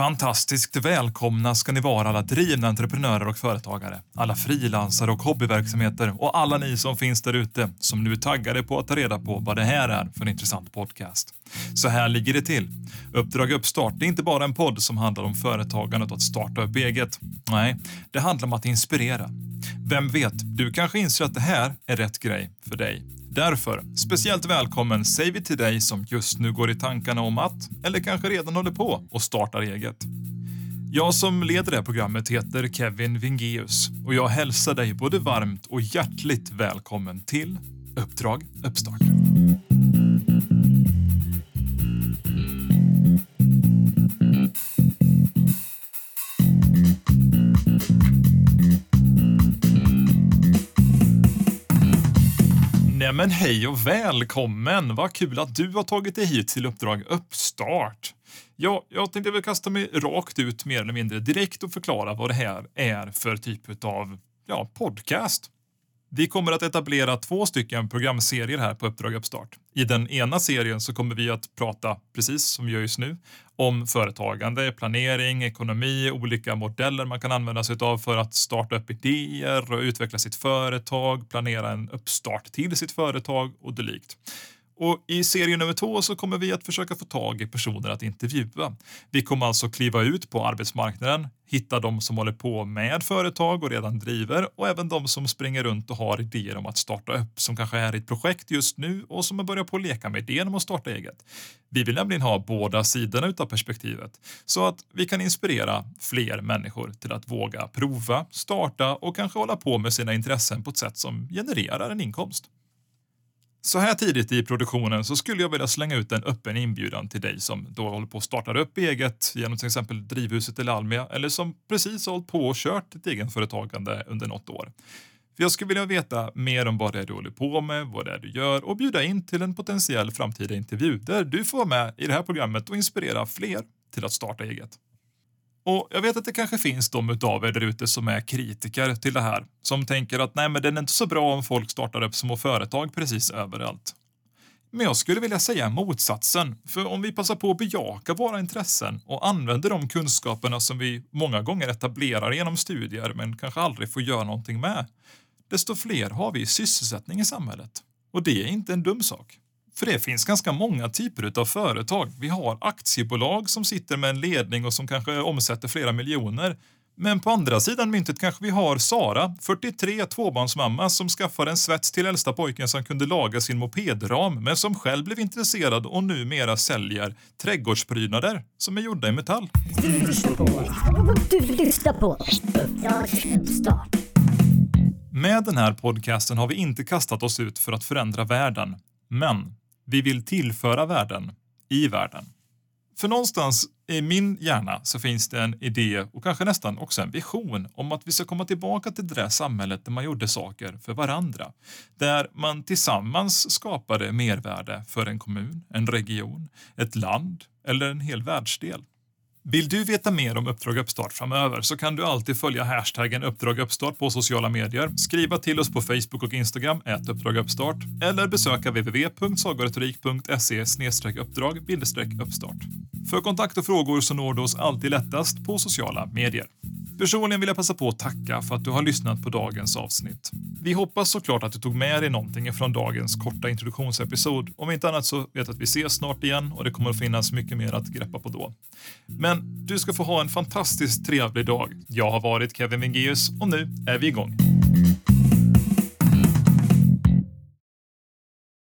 Fantastiskt välkomna ska ni vara alla drivna entreprenörer och företagare, alla frilansare och hobbyverksamheter och alla ni som finns där ute som nu är taggade på att ta reda på vad det här är för en intressant podcast. Så här ligger det till. Uppdrag Uppstart är inte bara en podd som handlar om företagandet och att starta upp eget. Nej, det handlar om att inspirera. Vem vet, du kanske inser att det här är rätt grej för dig. Därför, speciellt välkommen säger vi till dig som just nu går i tankarna om att, eller kanske redan håller på och startar eget. Jag som leder det här programmet heter Kevin Vingeus och jag hälsar dig både varmt och hjärtligt välkommen till Uppdrag Uppstart. Nej men hej och välkommen! Vad kul att du har tagit dig hit till Uppdrag Uppstart. Ja, jag tänkte väl kasta mig rakt ut mer eller mindre direkt och förklara vad det här är för typ av ja, podcast. Vi kommer att etablera två stycken programserier här på Uppdrag Uppstart. I den ena serien så kommer vi att prata, precis som vi gör just nu, om företagande, planering, ekonomi, olika modeller man kan använda sig av för att starta upp idéer och utveckla sitt företag, planera en uppstart till sitt företag och dylikt. Och I serie nummer två så kommer vi att försöka få tag i personer att intervjua. Vi kommer alltså kliva ut på arbetsmarknaden, hitta de som håller på med företag och redan driver och även de som springer runt och har idéer om att starta upp, som kanske är i ett projekt just nu och som har börjat på att leka med idén om att starta eget. Vi vill nämligen ha båda sidorna utav perspektivet så att vi kan inspirera fler människor till att våga prova, starta och kanske hålla på med sina intressen på ett sätt som genererar en inkomst. Så här tidigt i produktionen så skulle jag vilja slänga ut en öppen inbjudan till dig som då håller på att starta upp eget genom till exempel Drivhuset eller Almia eller som precis hållit på och kört ett egenföretagande under något år. För jag skulle vilja veta mer om vad det är du håller på med, vad det är du gör och bjuda in till en potentiell framtida intervju där du får vara med i det här programmet och inspirera fler till att starta eget. Och jag vet att det kanske finns de utav er där ute som är kritiker till det här. Som tänker att nej, men det är inte så bra om folk startar upp små företag precis överallt. Men jag skulle vilja säga motsatsen. För om vi passar på att bejaka våra intressen och använder de kunskaperna som vi många gånger etablerar genom studier men kanske aldrig får göra någonting med, desto fler har vi sysselsättning i samhället. Och det är inte en dum sak. För det finns ganska många typer av företag. Vi har aktiebolag som sitter med en ledning och som kanske omsätter flera miljoner. Men på andra sidan myntet kanske vi har Sara, 43, tvåbarnsmamma som skaffade en svets till äldsta pojken som kunde laga sin mopedram men som själv blev intresserad och numera säljer trädgårdsprydnader som är gjorda i metall. Du lyssnar på... Du lyssnar på... Uppdrag Uppstart. Med den här podcasten har vi inte kastat oss ut för att förändra världen. Men vi vill tillföra värden i världen. För någonstans i min hjärna så finns det en idé och kanske nästan också en vision om att vi ska komma tillbaka till det där samhället där man gjorde saker för varandra. Där man tillsammans skapade mervärde för en kommun, en region, ett land eller en hel världsdel. Vill du veta mer om Uppdrag Uppstart framöver så kan du alltid följa hashtaggen Uppdrag Uppstart på sociala medier, skriva till oss på Facebook och Instagram, ät Uppdrag Uppstart, eller besöka www.sagoretorik.se uppdrag uppstart. För kontakt och frågor så når du oss alltid lättast på sociala medier. Personligen vill jag passa på att tacka för att du har lyssnat på dagens avsnitt. Vi hoppas såklart att du tog med dig någonting från dagens korta introduktionsepisod. Om inte annat så vet att vi ses snart igen och det kommer att finnas mycket mer att greppa på då. Men du ska få ha en fantastiskt trevlig dag. Jag har varit Kevin Vingeus och nu är vi igång.